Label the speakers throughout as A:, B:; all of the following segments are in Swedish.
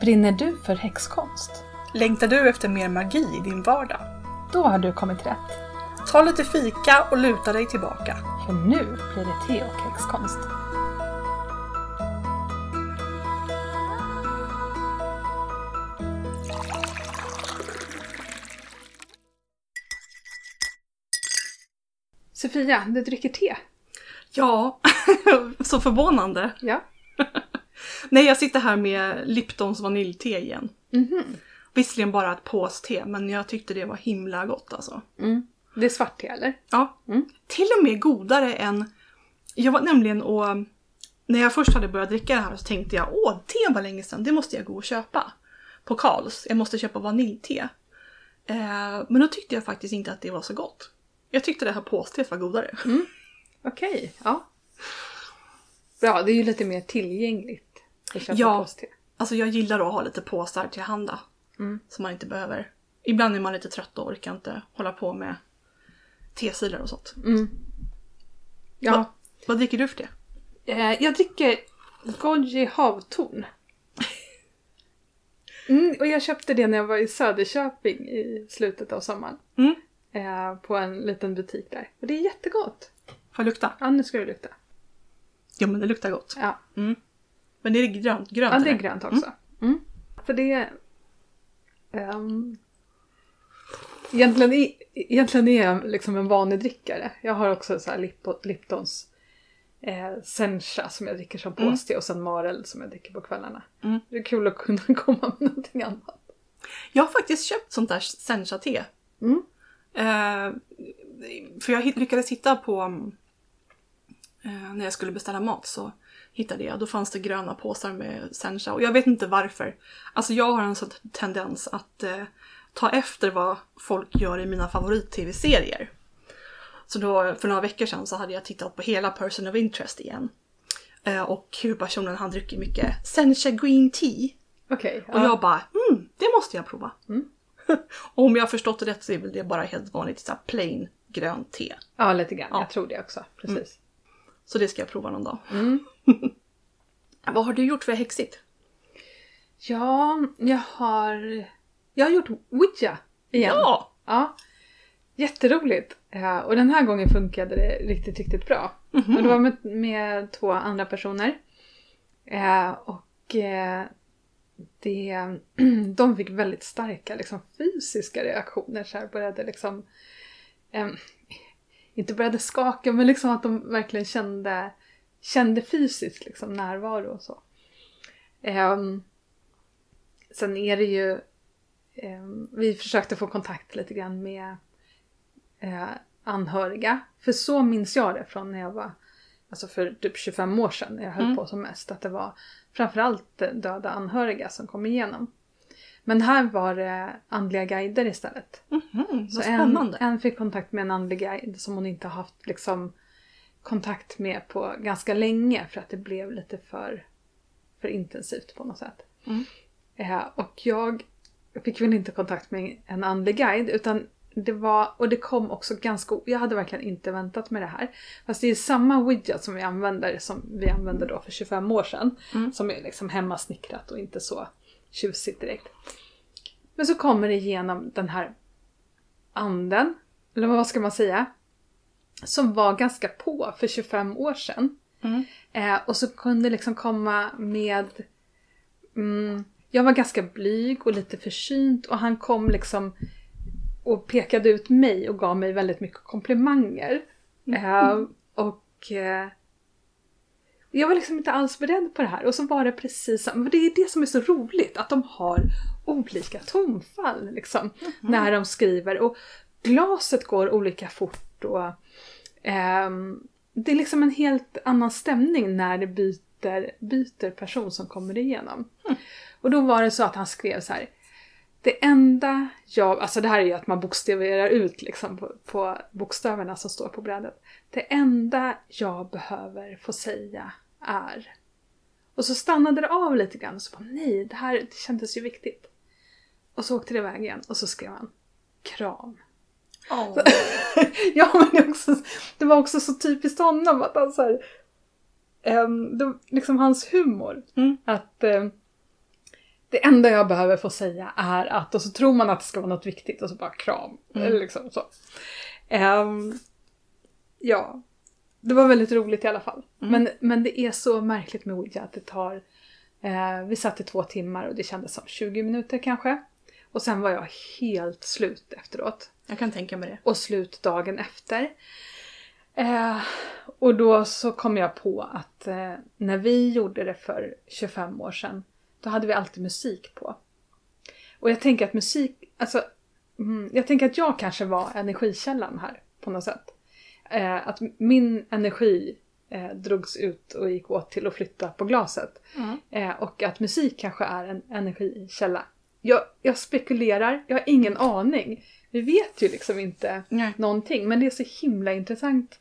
A: Brinner du för häxkonst?
B: Längtar du efter mer magi i din vardag?
A: Då har du kommit rätt.
B: Ta lite fika och luta dig tillbaka.
A: För nu blir det te och häxkonst. Sofia, du dricker te.
B: Ja, så förvånande.
A: Ja.
B: Nej, jag sitter här med Liptons vaniljte igen.
A: Mhm.
B: Visserligen bara ett påste, men jag tyckte det var himla gott alltså.
A: Mm. Det är svart te eller?
B: Ja,
A: Mm.
B: till och med godare än... Jag var nämligen och... När jag först hade börjat dricka det här så tänkte jag åh, te var länge sedan, det måste jag gå och köpa. På Karls, jag måste köpa vaniljte. Eh, men då tyckte jag faktiskt inte att det var så gott. Jag tyckte det här påsteet var godare.
A: Okej, ja. Bra, det är ju lite mer tillgängligt
B: Ja. Alltså jag gillar att ha lite påsar till handa.
A: Mm.
B: Så man inte behöver... Ibland är man lite trött och orkar inte hålla på med tesilar och sånt.
A: Mm. Ja.
B: Va? Vad dricker du för det?
A: Eh, jag dricker Goji havtorn. Mm, och jag köpte det när jag var i Söderköping i slutet av sommaren.
B: Mm.
A: Eh, på en liten butik där. Och det är jättegott.
B: Får jag lukta?
A: Ja, nu ska du lukta.
B: Ja men det luktar gott.
A: Ja,
B: Men det är grönt, grönt
A: ja det är grönt också. Mm. För det är... ehm, egentligen, är, egentligen är jag liksom en vanedrickare. Jag har också så här Lip- Liptons eh, Sencha som jag dricker som
B: Mm.
A: påste och sen Marel som jag dricker på kvällarna.
B: Mm.
A: Det är kul att kunna komma med någonting annat.
B: Jag har faktiskt köpt sånt där sencha-te.
A: Mm.
B: Eh, för jag lyckades hitta på... Eh, när jag skulle beställa mat så hittade jag. Då fanns det gröna påsar med sencha. Och jag vet inte varför. Alltså jag har en sån tendens att eh, ta efter vad folk gör i mina favorit-tv-serier. Så då för några veckor sedan så hade jag tittat på hela Person of Interest igen. Eh, och huvudpersonen han dricker mycket sencha green tea.
A: Okej.
B: Och jag bara, mm, det måste jag prova.
A: Mm.
B: och om jag har förstått det rätt så är väl det bara helt vanligt så plain grönt te.
A: Ja, lite grann.
B: Ja.
A: Jag tror det också. Precis.
B: Så det ska jag prova någon dag.
A: Mm.
B: Vad har du gjort för häxigt?
A: Ja, jag har... Jag har gjort Ouija igen.
B: Ja!
A: Ja. Jätteroligt. Ja, och den här gången funkade det riktigt, riktigt bra.
B: Mhm.
A: Och det var med, med två andra personer. Eh, och eh, det, de fick väldigt starka liksom, fysiska reaktioner. Så här började liksom... Eh, inte började skaka, men liksom att de verkligen kände, kände fysiskt liksom, närvaro och så. Ehm, sen är det ju... ehm, vi försökte få kontakt lite grann med eh, anhöriga. För så minns jag det från när jag var, alltså för typ 25 år sedan när jag höll
B: Mm.
A: på som mest. Att det var framförallt döda anhöriga som kom igenom. Men här var det andliga guider istället.
B: Mhm, vad
A: Så
B: spännande.
A: en, en fick kontakt med en andlig guide som hon inte har haft liksom, kontakt med på ganska länge för att det blev lite för, för intensivt på något sätt.
B: Mm.
A: Eh, och jag fick väl inte kontakt med en andlig guide utan det var, och det kom också ganska, jag hade verkligen inte väntat med det här. Fast det är samma widget som vi använder som vi använde då för 25 år sedan.
B: Mm.
A: Som är liksom hemmasnickrat och inte så tjusigt direkt. Men så kommer det igenom den här anden, eller vad ska man säga, som var ganska på för 25 år sedan.
B: Mm.
A: Eh, och så kunde liksom komma med... Mm, jag var ganska blyg och lite försynt och han kom liksom och pekade ut mig och gav mig väldigt mycket komplimanger. Eh, och eh, jag var liksom inte alls beredd på det här. Och så var det precis samma. Det är det som är så roligt, att de har olika tonfall liksom, när de skriver. Och glaset går olika fort och ehm, det är liksom en helt annan stämning när det byter, byter person som kommer igenom. Och då var det så att han skrev så här. Det enda jag, alltså det här är ju att man bokstaverar ut liksom på, på bokstäverna som står på brädet. Det enda jag behöver få säga är. Och så stannade det av lite grann och så bara nej, det här det kändes ju viktigt. Och så åkte det iväg igen och så skrev han kram.
B: Åh.
A: ja men det, också, det var också så typiskt honom att han så här, ehm, det, liksom hans humor.
B: Mm.
A: Att ehm, det enda jag behöver få säga är att, och så tror man att det ska vara något viktigt och så bara kram.
B: Mm.
A: Eller liksom så. Ehm, ja, det var väldigt roligt i alla fall.
B: Mm.
A: Men, men det är så märkligt med Ouija att det tar, eh, vi satt i två timmar och det kändes som 20 minuter kanske. Och sen var jag helt slut efteråt.
B: Jag kan tänka mig det.
A: Och slut dagen efter. Eh, och då så kom jag på att eh, när vi gjorde det för 25 år sedan, då hade vi alltid musik på. Och jag tänker att musik, alltså, mm, jag tänker att jag kanske var energikällan här på något sätt. Eh, att min energi eh, drogs ut och gick åt till att flytta på glaset.
B: Mm.
A: Eh, och att musik kanske är en energikälla. Jag, jag spekulerar, jag har ingen aning. Vi vet ju liksom inte
B: Nej.
A: någonting. Men det är så himla intressant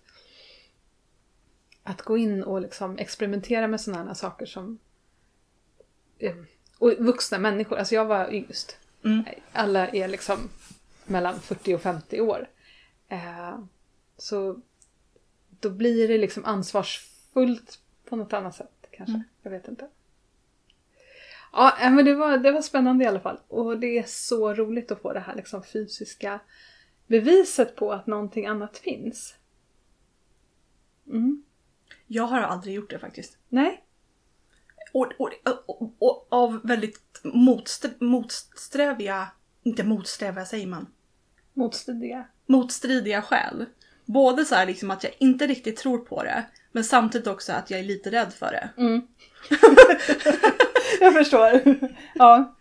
A: att gå in och liksom experimentera med sådana saker som... eh, Och vuxna människor, alltså jag var yngst.
B: Mm.
A: Alla är liksom mellan 40 och 50 år. Eh, så då blir det liksom ansvarsfullt på något annat sätt kanske.
B: Mm.
A: Jag vet inte. Ja, eh, men det var, det var spännande i alla fall. Och det är så roligt att få det här liksom fysiska beviset på att någonting annat finns. Mm.
B: Jag har aldrig gjort det faktiskt.
A: Nej?
B: Och, och, och, och av väldigt motsträ, motsträviga, inte motsträviga säger man,
A: Motstridiga.
B: motstridiga skäl. Både så här liksom att jag inte riktigt tror på det, men samtidigt också att jag är lite rädd för det.
A: Mm. jag förstår. ja.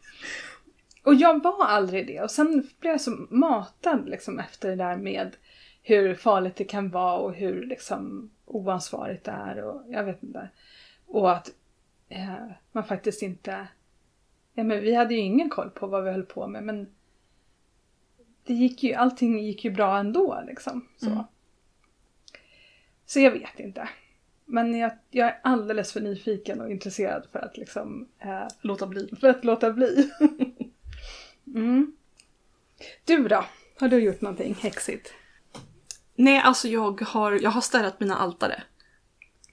A: Och jag var aldrig det. Och sen blev jag så matad liksom efter det där med hur farligt det kan vara och hur liksom oansvarigt det är och jag vet inte. Och att eh, man faktiskt inte... Ja, men vi hade ju ingen koll på vad vi höll på med men det gick ju, allting gick ju bra ändå liksom. Så,
B: Mm.
A: så jag vet inte. Men jag, jag är alldeles för nyfiken och intresserad för att liksom eh,
B: Låta bli.
A: för att låta bli. mm. Du då? Har du gjort någonting häxigt?
B: Nej, alltså jag har, jag har städat mina altare.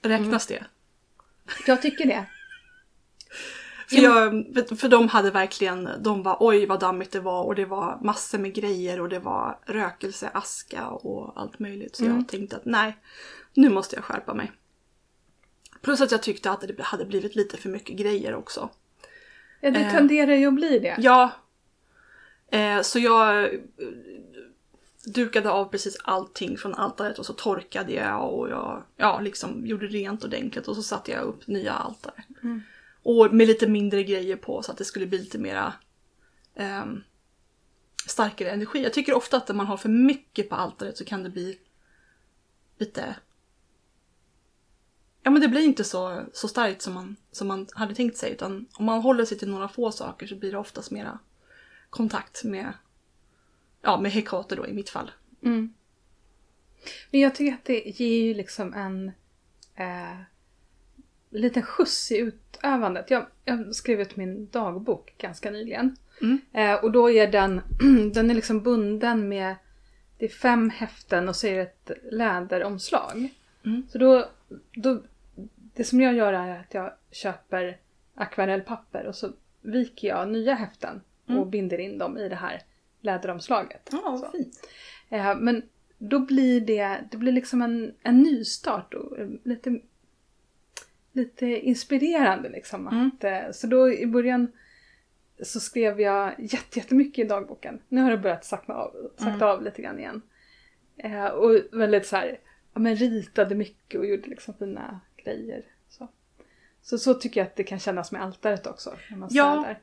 B: Räknas det?
A: Jag tycker det.
B: För, jag, för de hade verkligen, de var oj vad dammigt det var och det var massor med grejer och det var rökelse, aska och allt möjligt. Så
A: Mm.
B: jag tänkte att nej, nu måste jag skärpa mig. Plus att jag tyckte att det hade blivit lite för mycket grejer också.
A: Ja, det
B: Eh.
A: tenderar ju att bli det.
B: Ja. Eh, så jag eh, dukade av precis allting från altaret och så torkade jag och jag ja, liksom gjorde rent ordentligt och så satte jag upp nya altare.
A: Mm.
B: Och med lite mindre grejer på så att det skulle bli lite mera ehm, starkare energi. Jag tycker ofta att när man har för mycket på altaret så kan det bli lite Ja men det blir inte så, så starkt som man, som man hade tänkt sig utan om man håller sig till några få saker så blir det oftast mera kontakt med, ja med Hekate då i mitt fall.
A: Mm. Men jag tycker att det ger ju liksom en eh, liten skjuts i utövandet. Jag, jag skrev ut min dagbok ganska nyligen.
B: Mm.
A: Eh, och då är den, den är liksom bunden med, det är fem häften och så är det ett läderomslag.
B: Mm.
A: Så då, då, det som jag gör är att jag köper akvarellpapper och så viker jag nya häften och
B: Mm.
A: binder in dem i det här läderomslaget.
B: Ja,
A: Så.
B: fint.
A: Eh, men då blir det, det blir liksom en, en ny start och eh, lite, lite inspirerande liksom.
B: Mm.
A: Att, eh, så då i början så skrev jag jätte- jättemycket i dagboken. Nu har det börjat sakta av, sakta
B: Mm.
A: av lite grann igen. Eh, och väldigt så här, ja men ritade mycket och gjorde liksom fina grejer. Så. Så, så tycker jag att det kan kännas med altaret också. När man
B: Ja.
A: städar.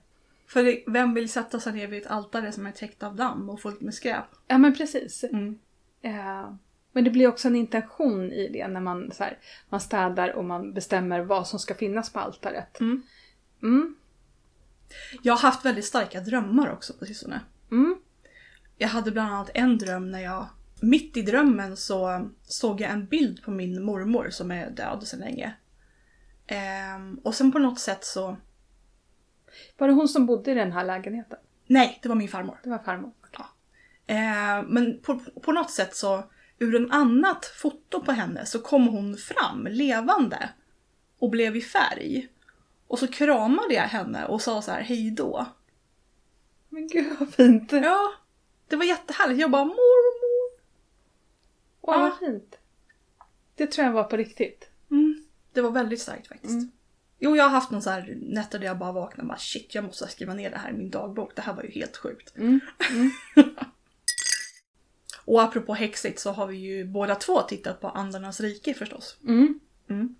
B: För det, vem vill sätta sig ner vid ett altare som är täckt av damm och fullt med skräp?
A: ja men precis.
B: Mm.
A: Eh, men det blir också en intention i det när man, så här, man städar och man bestämmer vad som ska finnas på altaret.
B: Mm.
A: Mm,
B: Jag har haft väldigt starka drömmar också på sistone.
A: mm,
B: Jag hade bland annat en dröm när jag mitt i drömmen så såg jag en bild på min mormor som är död sedan länge. Ehm, och sen på något sätt så...
A: Var det hon som bodde i den här lägenheten?
B: Nej, det var min farmor.
A: Det var farmor.
B: Ehm, men på, på något sätt så ur en annat foto på henne så kom hon fram levande och blev i färg. Och så kramade jag henne och sa så här hej då.
A: Men gud vad fint!
B: Ja, det var jättehärligt. Jag bara mormor.
A: Åh,
B: Ja.
A: vad fint! Det tror jag var på riktigt.
B: Mm. Det var väldigt starkt faktiskt.
A: Mm.
B: Jo, jag har haft någon så här nätter där jag bara vaknar och bara shit, jag måste skriva ner det här i min dagbok. Det här var ju helt sjukt.
A: Mm.
B: Och apropå häxigt så har vi ju båda två tittat på Andarnas rike förstås.
A: Mm.
B: Mm.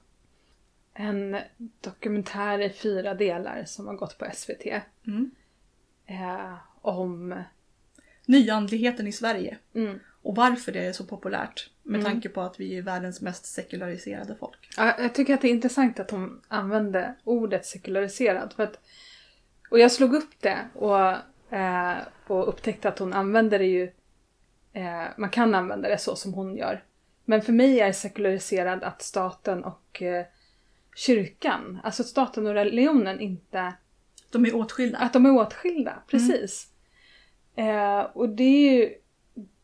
A: En dokumentär i fyra delar som har gått på SVT.
B: Mm.
A: Eh, om...
B: Nyandligheten i Sverige.
A: Mm.
B: Och varför det är så populärt. Med
A: Mm.
B: tanke på att vi är världens mest sekulariserade folk.
A: Ja, jag tycker att det är intressant att hon använde ordet sekulariserad. För att, och jag slog upp det och, eh, och upptäckte att hon använder det ju... Eh, man kan använda det så som hon gör. Men för mig är sekulariserad att staten och eh, kyrkan, alltså staten och religionen inte...
B: De är åtskilda.
A: Att de är åtskilda, precis. Eh, och det är ju...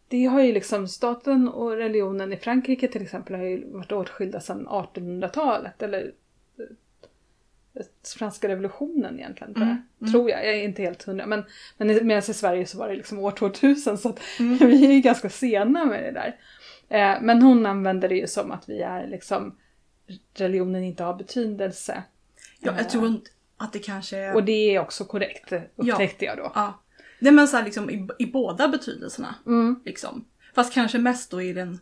A: Det har ju liksom staten och religionen i Frankrike till exempel har ju varit åtskilda sedan 1800-talet eller franska revolutionen egentligen. Tror jag,
B: Mm,
A: tror jag. jag är inte helt hundra. Men, men medan i Sverige så var det liksom år 2000 så att
B: Mm.
A: vi är ju ganska sena med det där. Eh, men hon använder det ju som att vi är liksom religionen inte har betydelse.
B: Ja, jag tror inte att det kanske är...
A: Och det är också korrekt upptäckte jag då.
B: Ja. Nej men så här liksom i, i båda betydelserna.
A: Mm.
B: Liksom. Fast kanske mest då i den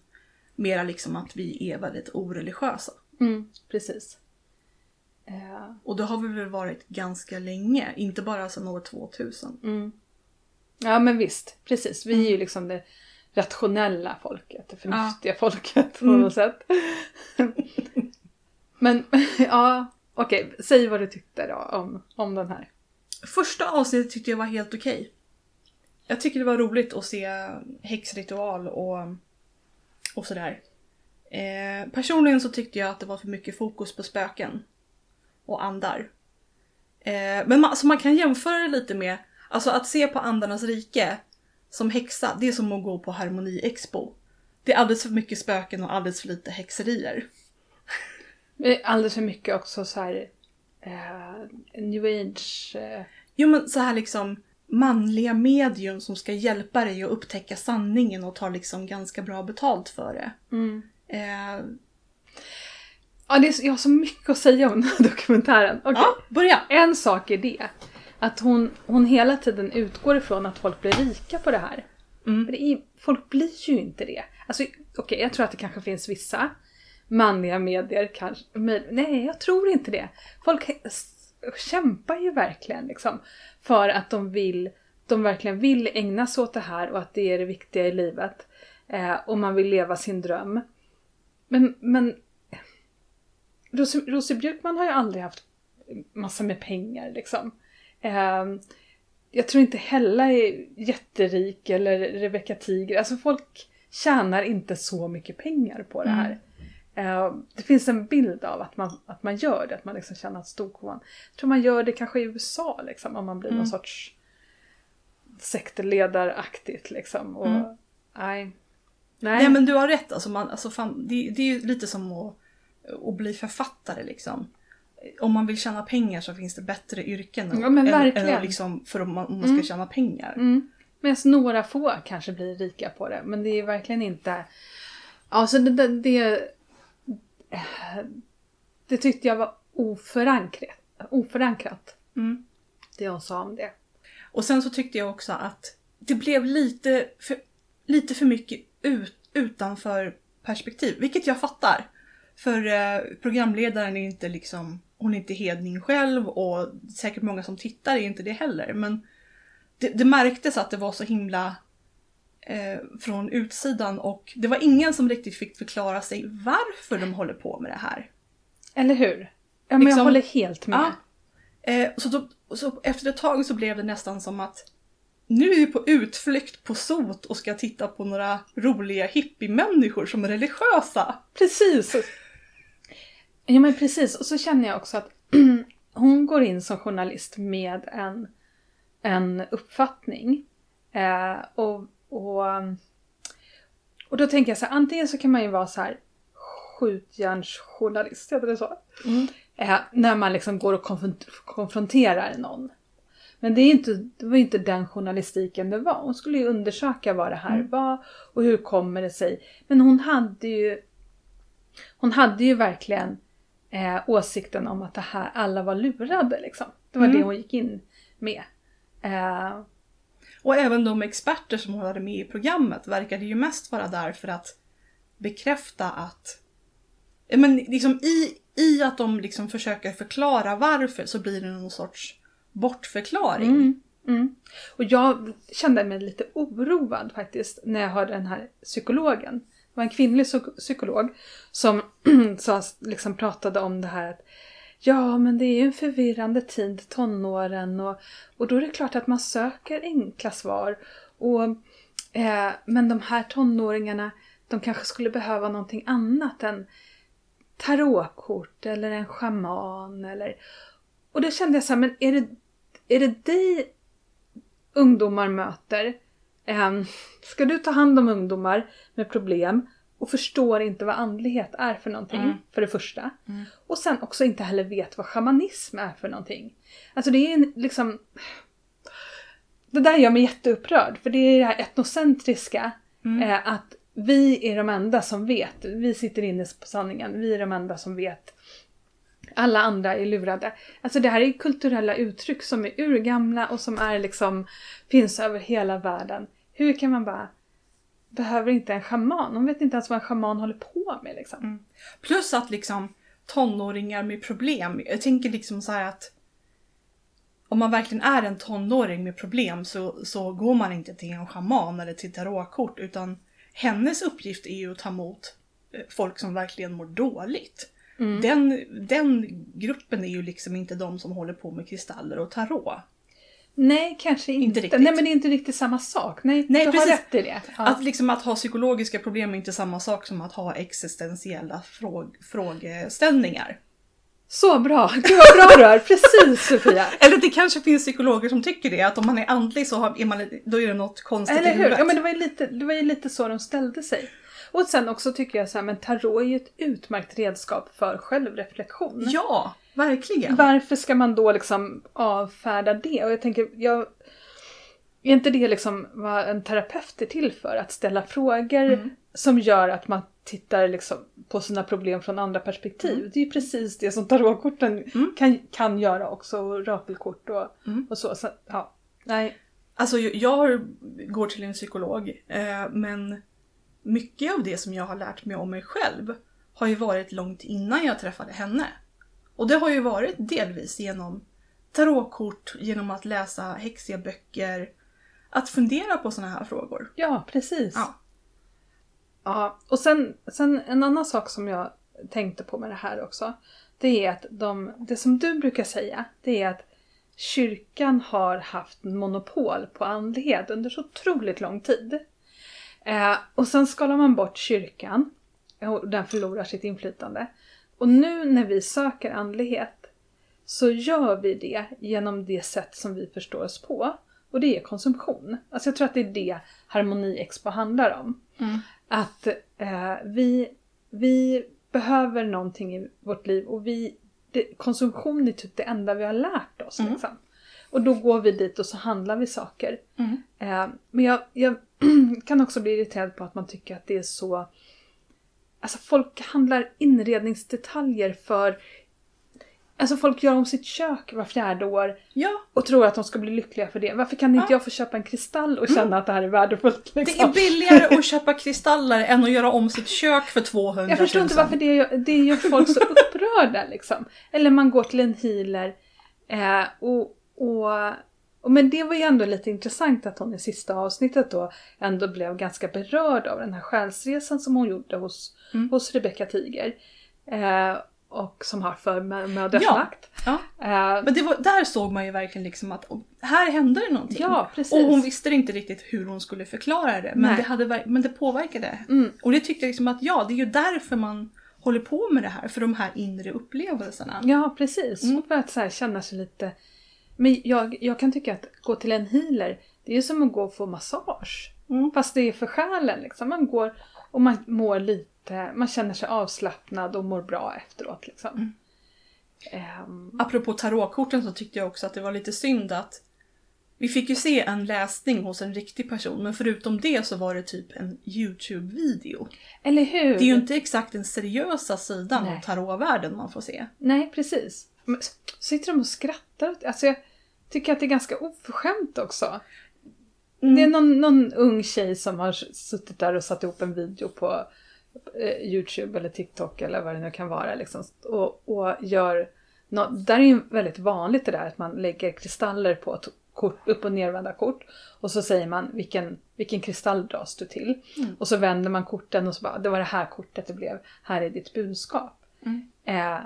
B: mera liksom att vi är väldigt oreligiösa.
A: Mm, precis. Eh,
B: Och det har vi väl varit ganska länge, inte bara sedan år 2000.
A: mm. Ja men visst, precis. Vi är ju liksom det rationella folket, det förnuftiga folket på
B: Mm.
A: något sätt. men ja, okej, säg vad du tyckte då om, om den här.
B: Första avsnittet tyckte jag var helt okej. Jag tycker det var roligt att se häxritual och, och sådär. Eh, personligen så tyckte jag att det var för mycket fokus på spöken och andar. Eh, men man, så man kan jämföra det lite med, alltså att se på andarnas rike som häxa, det är som att gå på Harmoni Expo. Det är alldeles för mycket spöken och alldeles för lite häxerier.
A: Eh, Alldeles för mycket också så här eh, new age. Eh,
B: Jo men så här liksom manliga medium som ska hjälpa dig att upptäcka sanningen och tar liksom ganska bra betalt för det.
A: mm.
B: Eh,
A: Ja, det är, jag har så mycket att säga om den här dokumentären. Okej.
B: Ja, börja!
A: En sak är det. Att hon, hon hela tiden utgår ifrån att folk blir rika på det här.
B: Mm.
A: Det är, folk blir ju inte det. Alltså okej, jag tror att det kanske finns vissa manliga medier kanske. Nej, jag tror inte det. Folk kämpar ju verkligen liksom. För att de vill, de verkligen vill ägna sig åt det här och att det är det viktiga i livet. Eh, och man vill leva sin dröm. Men, men Rosie, Rosie Björkman har ju aldrig haft massa med pengar liksom. Ehm, jag tror inte Hella är jätterik eller Rebecca Tiger. Alltså folk tjänar inte så mycket pengar på det här. Ehm, det finns en bild av att man, att man gör det, att man liksom tjänar storkovan. Jag tror man gör det kanske i USA liksom, om man blir någon sorts sektledaraktigt liksom. Och,
B: Mm.
A: nej. Nej.
B: Nej men du har rätt, alltså, man, alltså fan, det, det är ju lite som att, att bli författare liksom. Om man vill tjäna pengar så finns det bättre yrken
A: Ja, men verkligen.
B: än liksom för om man, om man ska tjäna pengar.
A: Mm. Medan några få kanske blir rika på det. Men det är verkligen inte... Alltså det, det, det, det tyckte jag var oförankrat. oförankrat.
B: Mm.
A: Det hon sa om det.
B: Och sen så tyckte jag också att det blev lite för, lite för mycket ut, utanför perspektiv, vilket jag fattar. För eh, programledaren är inte liksom, hon är inte hedning själv och säkert många som tittar är inte det heller. Men det, det märktes att det var så himla eh, från utsidan och det var ingen som riktigt fick förklara sig varför de håller på med det här.
A: Eller hur? Ja, men jag
B: Liksom-
A: håller helt med.
B: Ja. Eh, så, då, så efter ett tag så blev det nästan som att nu är vi på utflykt på sot och ska titta på några roliga hippiemänniskor som är religiösa.
A: Precis! Ja men precis, och så känner jag också att hon går in som journalist med en, en uppfattning. Eh, och, och, och då tänker jag så här, antingen så kan man ju vara så här skjutjärnsjournalist, heter det så?
B: Mm.
A: Eh, när man liksom går och konfront- konfronterar någon. Men det, är inte, det var ju inte den journalistiken det var. Hon skulle ju undersöka vad det här
B: Mm.
A: var och hur kommer det sig. Men hon hade ju Hon hade ju verkligen eh, åsikten om att det här, alla var lurade liksom. Det var
B: Mm.
A: det hon gick in med. Eh,
B: Och även de experter som hon hade med i programmet verkade ju mest vara där för att bekräfta att... Men liksom i, i att de liksom försöker förklara varför så blir det någon sorts bortförklaring.
A: Mm, mm. Och jag kände mig lite oroad faktiskt när jag hörde den här psykologen. Det var en kvinnlig psykolog som så liksom pratade om det här att Ja, men det är ju en förvirrande tid, tonåren, och, och då är det klart att man söker enkla svar. Och, eh, men de här tonåringarna, de kanske skulle behöva någonting annat än tarotkort eller en schaman eller... Och då kände jag så här, men är det, är det dig ungdomar möter? Ehm, ska du ta hand om ungdomar med problem och förstår inte vad andlighet är för någonting,
B: Mm.
A: för det första.
B: Mm.
A: Och sen också inte heller vet vad shamanism är för någonting. Alltså det är en, liksom... Det där gör mig jätteupprörd, för det är det här etnocentriska.
B: Mm.
A: Eh, att vi är de enda som vet. Vi sitter inne på sanningen. Vi är de enda som vet. Alla andra är lurade. Alltså det här är kulturella uttryck som är urgamla och som är liksom finns över hela världen. Hur kan man bara behöver inte en schaman? Hon vet inte ens vad en schaman håller på med liksom.
B: Mm. Plus att liksom tonåringar med problem. Jag tänker liksom så här att om man verkligen är en tonåring med problem så, så går man inte till en schaman eller till tarotkort utan hennes uppgift är ju att ta emot eh, folk som verkligen mår dåligt.
A: Mm.
B: Den, den gruppen är ju liksom inte de som håller på med kristaller och tarot.
A: Nej, kanske inte.
B: Inte riktigt.
A: Nej, men det är inte riktigt samma sak. Nej,
B: Nej,
A: du
B: precis.
A: har rätt i det. Ja.
B: Att, liksom att ha psykologiska problem är inte samma sak som att ha existentiella fråg, frågeställningar.
A: Så bra! Gud vad bra du är! Precis Sofia!
B: Eller det kanske finns psykologer som tycker det, att om man är andlig så har, är man, då är det något konstigt
A: Eller
B: i
A: hur?
B: huvudet.
A: Ja, men det var, ju lite, det var ju lite så de ställde sig. Och sen också tycker jag så här, men tarot är ju ett utmärkt redskap för självreflektion.
B: Ja, verkligen.
A: Varför ska man då liksom avfärda det? Och jag tänker, jag, är inte det liksom vad en terapeut är till för? Att ställa frågor
B: Mm.
A: som gör att man tittar liksom på sina problem från andra perspektiv.
B: Mm.
A: Det är ju precis det som tarotkorten
B: Mm.
A: kan, kan göra också, och rakelkort och,
B: Mm.
A: och så. så. Ja, nej.
B: Alltså jag går till en psykolog, eh, men mycket av det som jag har lärt mig om mig själv har ju varit långt innan jag träffade henne. Och det har ju varit delvis genom tarotkort, genom att läsa häxiga böcker, att fundera på sådana här frågor.
A: Ja, precis.
B: Ja.
A: Ja, och sen, sen en annan sak som jag tänkte på med det här också. Det är att de, det som du brukar säga, det är att kyrkan har haft monopol på andlighet under så otroligt lång tid. Eh, och sen skalar man bort kyrkan och den förlorar sitt inflytande. Och nu när vi söker andlighet så gör vi det genom det sätt som vi förstår oss på. Och det är konsumtion. Alltså jag tror att det är det Harmoni Expo handlar om. Att eh, vi, vi behöver någonting i vårt liv och vi, det, konsumtion är typ det enda vi har lärt oss.
B: Mm.
A: Liksom. Och då går vi dit och så handlar vi saker.
B: Mm.
A: Eh, men jag, jag kan också bli irriterad på att man tycker att det är så... Alltså folk handlar inredningsdetaljer för... Alltså folk gör om sitt kök var fjärde år
B: Ja,
A: och tror att de ska bli lyckliga för det. Varför kan inte
B: Ja.
A: jag få köpa en kristall och känna att det här är värdefullt?
B: det
A: Liksom?
B: är billigare att köpa kristaller än att göra om sitt kök för 200 000.
A: Jag förstår inte varför det gör, det gör folk så upprörda liksom. Eller man går till en healer eh, och, och, och men det var ju ändå lite intressant att hon i sista avsnittet då ändå blev ganska berörd av den här själsresan som hon gjorde hos,
B: Mm.
A: hos Rebecca Tiger. Eh, och som har för mö- mödrasmakt.
B: Ja.
A: Eh,
B: Men det var, där såg man ju verkligen liksom att oh, här hände det någonting.
A: ja, precis.
B: Och hon visste inte riktigt hur hon skulle förklara det. Men,
A: Nej.
B: det, hade, men det påverkade.
A: Mm.
B: Och det tyckte jag liksom att ja, det är ju därför man håller på med det här. För de här inre upplevelserna.
A: Ja, precis.
B: Mm.
A: För att så känna sig lite... Men jag, jag kan tycka att gå till en healer, det är som att gå och få massage.
B: Mm.
A: Fast det är för själen liksom. Man går Och man mår lite, man känner sig avslappnad och mår bra efteråt liksom.
B: Mm.
A: Ehm,
B: Apropå tarotkorten så tyckte jag också att det var lite synd att vi fick ju se en läsning hos en riktig person men förutom det så var det typ en YouTube-video.
A: eller hur?
B: Det är ju inte exakt den seriösa sidan
A: Nej.
B: av tarotvärlden man får se.
A: Nej, precis. Men sitter de och skrattar? Alltså jag tycker att det är ganska oförskämt också.
B: Mm.
A: Det är någon, någon ung tjej som har suttit där och satt ihop en video på eh, Youtube eller TikTok eller vad det nu kan vara. Liksom, och, och gör nå- där är ju väldigt vanligt det där att man lägger kristaller på kort, upp och nervända kort. Och så säger man vilken, vilken kristall dras du till.
B: Mm.
A: Och så vänder man korten och så bara, det var det här kortet det blev. Här är ditt budskap.
B: Mm.
A: Eh,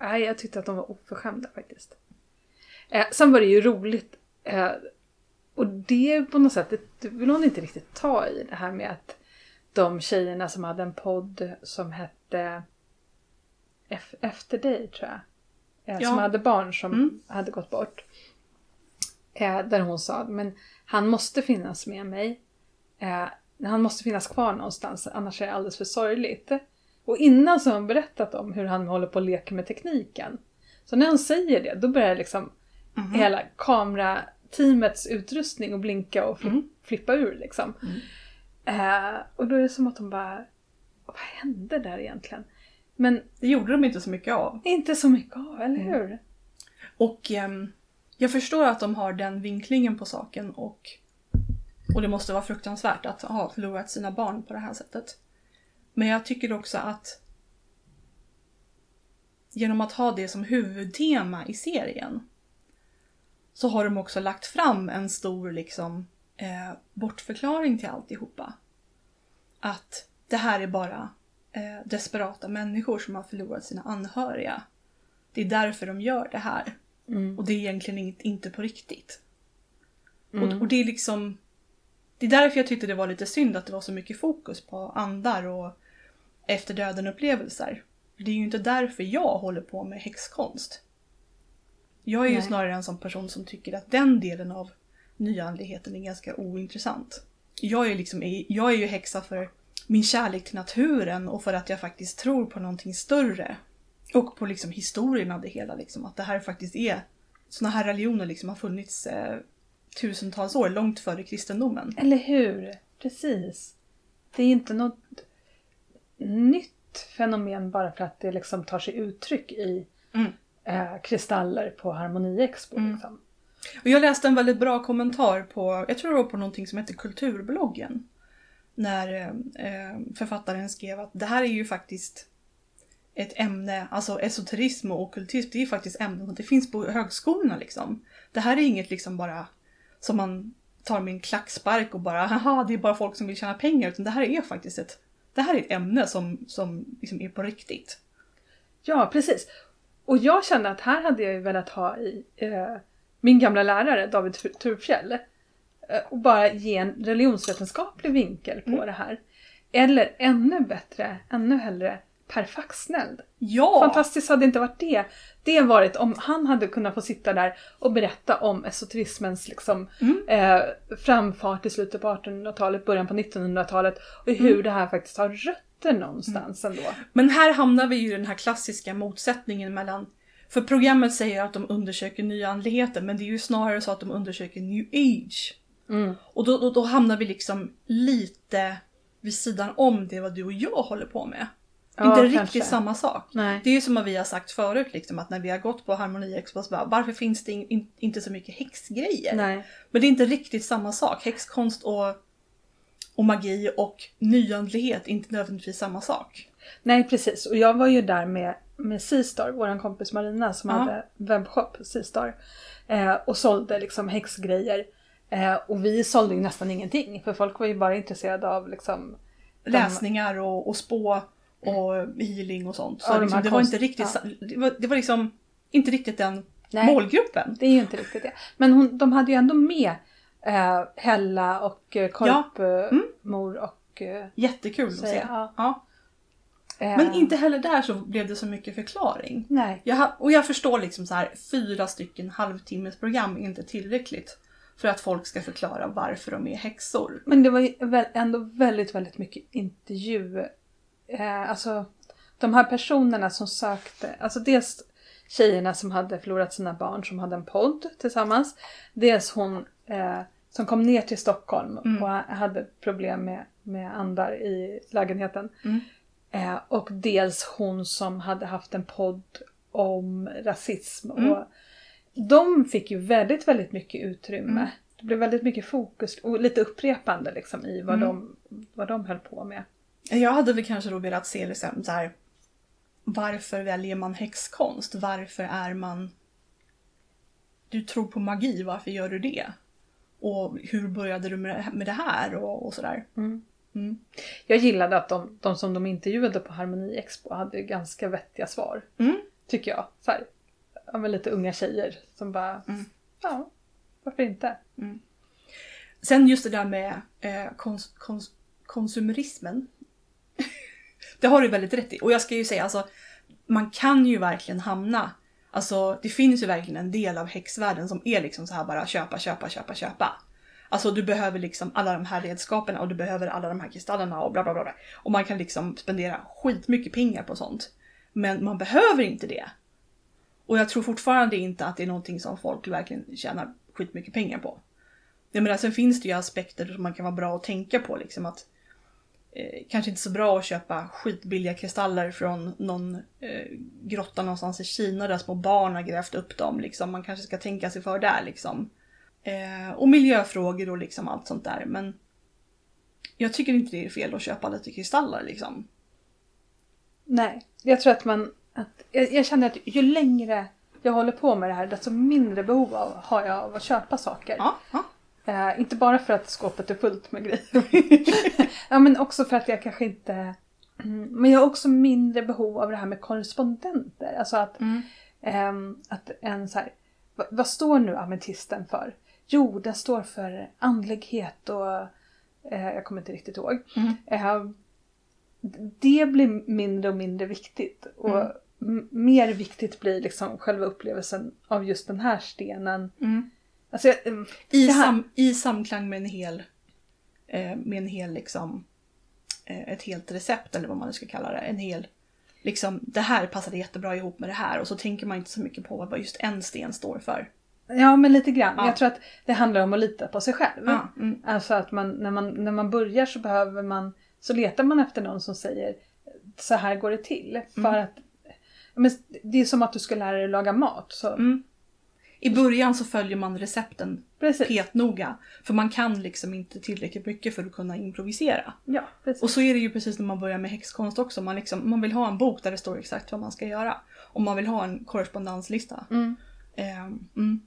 A: nej, jag tyckte att de var oförskämda faktiskt. Eh, sen var det ju roligt. Eh, och det på något sätt, det, det vill hon inte riktigt ta i. Det här med att de tjejerna som hade en podd som hette F- Efter dig tror jag. Eh,
B: Ja.
A: Som hade barn som
B: Mm.
A: hade gått bort. Eh, där hon sa, men han måste finnas med mig. Eh, han måste finnas kvar någonstans, annars är det alldeles för sorgligt. Och innan så har hon berättat om hur han håller på och leker med tekniken. Så när hon säger det, då börjar liksom
B: Mhm.
A: hela kamerateamets utrustning att blinka och fli-
B: Mm.
A: flippa ur liksom. Eh, och då är det som att de bara, vad hände där egentligen? Men
B: Det gjorde de inte så mycket av.
A: inte så mycket av, eller
B: Mm.
A: hur?
B: Och ehm, jag förstår att de har den vinklingen på saken och, och det måste vara fruktansvärt att ha förlorat sina barn på det här sättet. Men jag tycker också att genom att ha det som huvudtema i serien så har de också lagt fram en stor liksom eh, bortförklaring till alltihopa. Att det här är bara eh, desperata människor som har förlorat sina anhöriga. Det är därför de gör det här.
A: Mm.
B: Och det är egentligen inget, inte på riktigt.
A: Mm.
B: Och, och det är liksom... Det är därför jag tyckte det var lite synd att det var så mycket fokus på andar och efter döden upplevelser. Det är ju inte därför jag håller på med häxkonst. Jag är ju
A: Nej.
B: snarare en sån person som tycker att den delen av nyandligheten är ganska ointressant. Jag är, liksom, jag är ju häxa för min kärlek till naturen och för att jag faktiskt tror på någonting större. Och på liksom historien av det hela. Liksom, att det här faktiskt är... Såna här religioner liksom har funnits eh, tusentals år, långt före kristendomen.
A: Eller hur? Precis. Det är inte något nytt fenomen bara för att det liksom tar sig uttryck i
B: Mm.
A: eh, kristaller på Harmoniexpo.
B: Mm.
A: Liksom.
B: Och jag läste en väldigt bra kommentar på, jag tror det var på någonting som heter Kulturbloggen. När eh, författaren skrev att det här är ju faktiskt ett ämne, alltså esoterism och ockultism, det är ju faktiskt ämnen och det finns på högskolorna liksom. Det här är inget liksom bara som man tar med en klackspark och bara haha, det är bara folk som vill tjäna pengar. Utan det här är faktiskt ett, det här är ett ämne som, som liksom är på riktigt.
A: Ja, precis. Och jag kände att här hade jag ju velat ha i eh, min gamla lärare David Tur- Turfjell. Eh, och bara ge en religionsvetenskaplig vinkel på
B: Mm.
A: det här. Eller ännu bättre, ännu hellre Per Faxneld.
B: Ja!
A: Fantastiskt hade inte varit det. Det varit om han hade kunnat få sitta där och berätta om esoterismens liksom,
B: Mm.
A: eh, framfart i slutet på 1800-talet, början på 1900-talet och hur
B: Mm.
A: det här faktiskt har rötter någonstans ändå.
B: Men här hamnar vi ju i den här klassiska motsättningen mellan för programmet säger att de undersöker nyandligheten men det är ju snarare så att de undersöker new age.
A: Mm.
B: Och då, då, då hamnar vi liksom lite vid sidan om det vad du och jag håller på med.
A: Ja,
B: inte
A: kanske.
B: riktigt samma sak.
A: Nej.
B: Det är ju som vi har sagt förut liksom att när vi har gått på Harmoni Expo så bara, varför finns det in, in, inte så mycket häxgrejer?
A: Nej.
B: Men det är inte riktigt samma sak. Häxkonst och, och magi och nyandlighet är inte nödvändigtvis samma sak.
A: Nej precis, och jag var ju där med, med Seastar, vår kompis Marina som
B: Ja.
A: hade webbshop Seastar. Eh, och sålde liksom häxgrejer. Eh, och vi sålde ju nästan ingenting för folk var ju bara intresserade av liksom de-
B: läsningar och, och spå och healing och sånt. Så
A: de
B: liksom, det var
A: konst-
B: inte riktigt,
A: ja.
B: det, var, det var liksom inte riktigt den
A: Nej.
B: målgruppen.
A: Det är ju inte riktigt det. Men hon, de hade ju ändå med eh, Hella och eh,
B: Ja.
A: Korpmor och... Eh,
B: Jättekul att se.
A: ja.
B: Ja.
A: eh,
B: Men inte heller där så blev det så mycket förklaring.
A: Nej.
B: Jag, och jag förstår liksom så här, fyra stycken halvtimmesprogram är inte tillräckligt för att folk ska förklara varför de är häxor.
A: Men det var ju ändå väldigt, väldigt mycket intervju. Eh, alltså de här personerna som sökte, alltså dels tjejerna som hade förlorat sina barn som hade en podd tillsammans. Dels hon eh, som kom ner till Stockholm
B: Mm.
A: och hade problem med, med andar i lägenheten.
B: Mm.
A: Eh, och dels hon som hade haft en podd om rasism.
B: Mm.
A: Och de fick ju väldigt, väldigt mycket utrymme.
B: Mm.
A: Det blev väldigt mycket fokus och lite upprepande liksom i vad,
B: Mm.
A: de, vad de höll på med.
B: Jag hade väl kanske då velat se liksom så här. Varför väljer man häxkonst? Varför är man... Du tror på magi, varför gör du det? Och hur började du med det- här och, och sådär?
A: Mm.
B: Mm.
A: Jag gillade att de, de som de intervjuade på Harmoni Expo hade ganska vettiga svar.
B: Mm.
A: Tycker jag. Så här, ja, lite unga tjejer som bara,
B: Mm.
A: ja, varför inte?
B: Sen just det där med eh, kons, kons, konsumerismen det har du väldigt rätt i. Och jag ska ju säga alltså, man kan ju verkligen hamna Alltså det finns ju verkligen en del av häxvärlden som är liksom så här bara köpa, köpa, köpa, köpa. Alltså du behöver liksom alla de här redskapen och du behöver alla de här kristallerna och bla bla bla. bla. Och man kan liksom spendera skitmycket pengar på sånt. Men man behöver inte det. Och jag tror fortfarande inte att det är någonting som folk verkligen tjänar skitmycket pengar på. Jag menar, sen finns det ju aspekter som man kan vara bra att tänka på. Liksom att eh, Kanske inte så bra att köpa skitbilliga kristaller från någon eh, grotta någonstans i Kina där små barn har grävt upp dem. Liksom. Man kanske ska tänka sig för där. Liksom. Eh, och miljöfrågor och liksom allt sånt där. Men jag tycker inte det är fel att köpa lite kristaller. Liksom.
A: Nej, jag tror att man, att, jag, jag känner att ju längre jag håller på med det här desto mindre behov av, har jag av att köpa saker.
B: Ja, ja.
A: Eh, inte bara för att skåpet är fullt med grejer. ja, men också för att jag kanske inte... Mm, Men jag har också mindre behov av det här med korrespondenter. Alltså att,
B: Mm.
A: ehm, att en så här, vad, vad står nu ametisten för? Jo, den står för andlighet och... Eh, jag kommer inte riktigt ihåg.
B: Mm.
A: Eh, det blir mindre och mindre viktigt. Och
B: Mm.
A: mer viktigt blir liksom själva upplevelsen av just den här stenen.
B: Mm.
A: Alltså, mm,
B: I,
A: här-
B: sam, I samklang med en hel, eh, med en hel liksom, eh, ett helt recept eller vad man nu ska kalla det. En hel, liksom, det här passade jättebra ihop med det här och så tänker man inte så mycket på vad just en sten står för.
A: Ja, men lite grann.
B: Ja.
A: Jag tror att det handlar om att lita på sig själv.
B: Ja, mm.
A: Alltså att man när, man, när man börjar så behöver man, så letar man efter någon som säger så här går det till. För
B: Mm.
A: att men det är som att du ska lära dig laga mat. Så,
B: Mm. I början så följer man recepten
A: precis.
B: petnoga. För man kan liksom inte tillräckligt mycket för att kunna improvisera.
A: Ja, precis.
B: Och så är det ju precis när man börjar med häxkonst också. Man, liksom, man vill ha en bok där det står exakt vad man ska göra. Och man vill ha en korrespondenslista.
A: Mm.
B: Ehm, mm.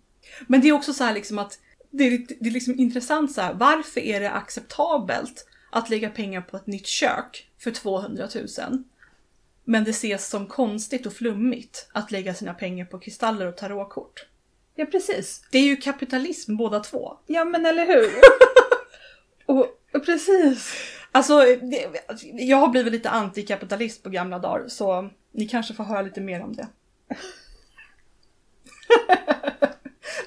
B: Men det är också så här liksom att det är, det är liksom intressant så här. Varför är det acceptabelt att lägga pengar på ett nytt kök för 200 000? Men det ses som konstigt och flummigt att lägga sina pengar på kristaller och tarotkort.
A: Ja, precis.
B: Det är ju kapitalism båda två.
A: Ja, men eller hur? och, och precis.
B: Alltså, det, jag har blivit lite antikapitalist på gamla dagar så ni kanske får höra lite mer om det.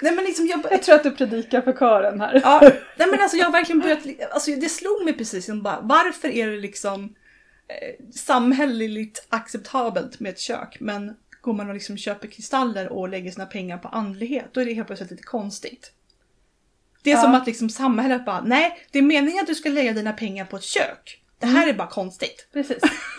B: Nej men liksom jag,
A: Jag tror att du predikar för kören här.
B: Ja, nej men alltså jag har verkligen börjat, alltså det slog mig precis bara, varför är det liksom eh, samhälleligt acceptabelt med ett kök men går man och liksom köper kristaller och lägger sina pengar på andlighet då är det helt plötsligt lite konstigt. Det är
A: Ja.
B: som att liksom samhället bara, nej det är meningen att du ska lägga dina pengar på ett kök. Det här är bara konstigt.
A: Precis.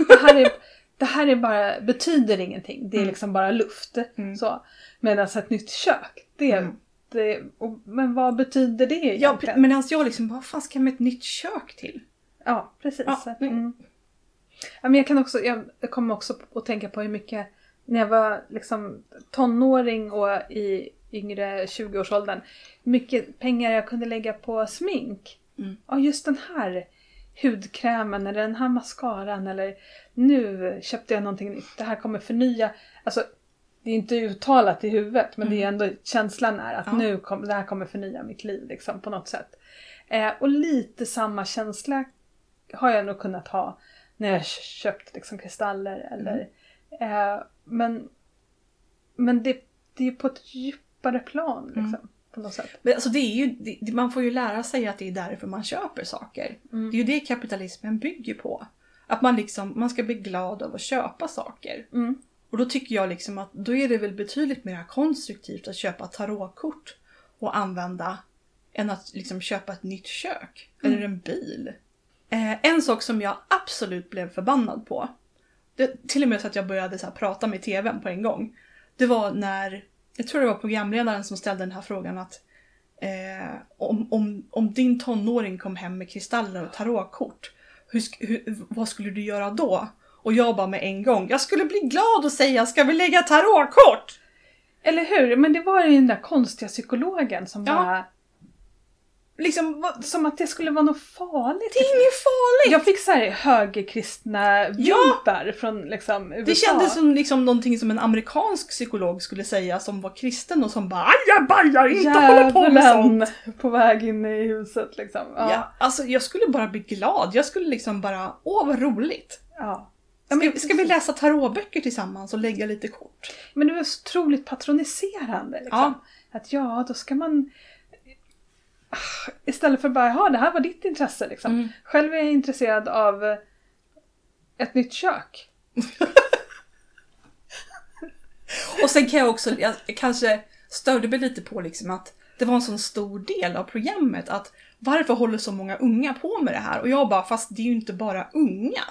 A: Det här är, det här är bara, betyder ingenting. Det är
B: Mm.
A: liksom bara luft.
B: Mm.
A: Så. Medan ett nytt kök, det,
B: Mm.
A: det och, Men vad betyder det
B: Ja,
A: egentligen?
B: men alltså jag liksom, vad fan ska jag med ett nytt kök till?
A: Ja, precis.
B: Ja, mm.
A: Mm. Ja, men jag kan också, jag kommer också att tänka på hur mycket, när jag var liksom tonåring och i yngre 20-årsåldern, hur mycket pengar jag kunde lägga på smink.
B: Mm.
A: Ja, just den här hudkrämen eller den här mascaran eller nu köpte jag någonting nytt, det här kommer förnya. Alltså, det är inte uttalat i huvudet men det är ändå känslan är att
B: Mm. Ja.
A: nu kom, det här kommer förnya mitt liv liksom på något sätt. Eh, och lite samma känsla har jag nog kunnat ha när jag köpt liksom kristaller eller
B: Mm.
A: Eh, men men det, det är på ett djupare plan liksom. På något sätt.
B: Men alltså det är ju, det, man får ju lära sig att det är därför man köper saker.
A: Mm.
B: Det är ju det kapitalismen bygger på. Att man liksom, man ska bli glad av att köpa saker.
A: Mm.
B: Och då tycker jag liksom att då är det väl betydligt mer konstruktivt att köpa tarotkort och använda än att liksom köpa ett nytt kök
A: Mm.
B: eller en bil. Eh, en sak som jag absolut blev förbannad på, det, till och med så att jag började så prata med tvn på en gång. Det var när, jag tror det var programledaren som ställde den här frågan att eh, om, om, om din tonåring kom hem med kristaller och tarotkort, hur, hur, vad skulle du göra då? Och jag bara med en gång, jag skulle bli glad och säga ska vi lägga tarotkort?
A: Eller hur? Men det var ju den där konstiga psykologen som
B: Ja.
A: bara...
B: Liksom,
A: Som att det skulle vara något farligt.
B: det är inget farligt!
A: Jag fick så här högerkristna vibbar från liksom USA.
B: Det kändes som liksom någonting som en amerikansk psykolog skulle säga som var kristen och som bara ajabaja, inte hålla på med sånt!
A: På väg in i huset liksom.
B: Ja.
A: Ja.
B: alltså jag skulle bara bli glad. Jag skulle liksom bara, åh vad roligt!
A: ja.
B: Ska, ska vi läsa tarotböcker tillsammans och lägga lite kort?
A: Men det var så otroligt patroniserande. Liksom.
B: Ja.
A: Att ja, då ska man... Istället för bara, ja det här var ditt intresse liksom.
B: Mm.
A: Själv är jag intresserad av eh, ett nytt kök.
B: Och sen kan jag också, jag kanske störde mig lite på liksom att det var en sån stor del av programmet att varför håller så många unga på med det här? Och jag bara, fast det är ju inte bara unga.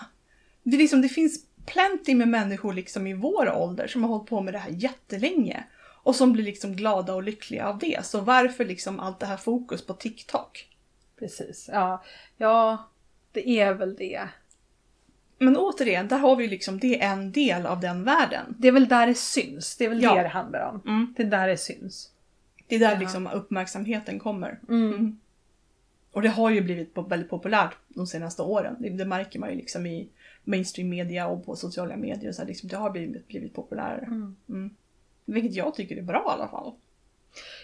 B: Det, är liksom, det finns plenty med människor liksom i vår ålder som har hållit på med det här jättelänge. Och som blir liksom glada och lyckliga av det. Så varför liksom allt det här fokus på TikTok?
A: Precis, ja. Ja, det är väl det.
B: Men återigen, där har vi liksom, det är en del av den världen.
A: Det är väl där det syns. Det är väl
B: Ja.
A: det det handlar om.
B: Mm.
A: Det är där det syns.
B: Det är där
A: Ja.
B: liksom uppmärksamheten kommer.
A: Mm.
B: Och det har ju blivit väldigt populärt de senaste åren. Det, det märker man ju liksom i mainstream media och på sociala medier. Så här, liksom, det har blivit, blivit populärare.
A: Mm.
B: Vilket jag tycker är bra i alla fall.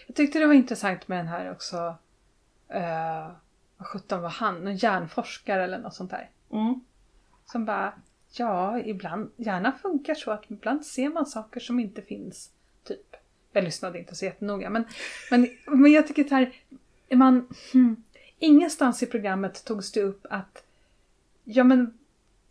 A: Jag tyckte det var intressant med den här också. Uh, vad sjutton var han? Någon hjärnforskare eller något sånt där.
B: Mm.
A: Som bara, ja, ibland, hjärnan funkar så att ibland ser man saker som inte finns. Typ. Jag lyssnade inte så jättenoga. Men, men, men jag tycker att här, är man, hmm, ingenstans i programmet togs det upp att, ja men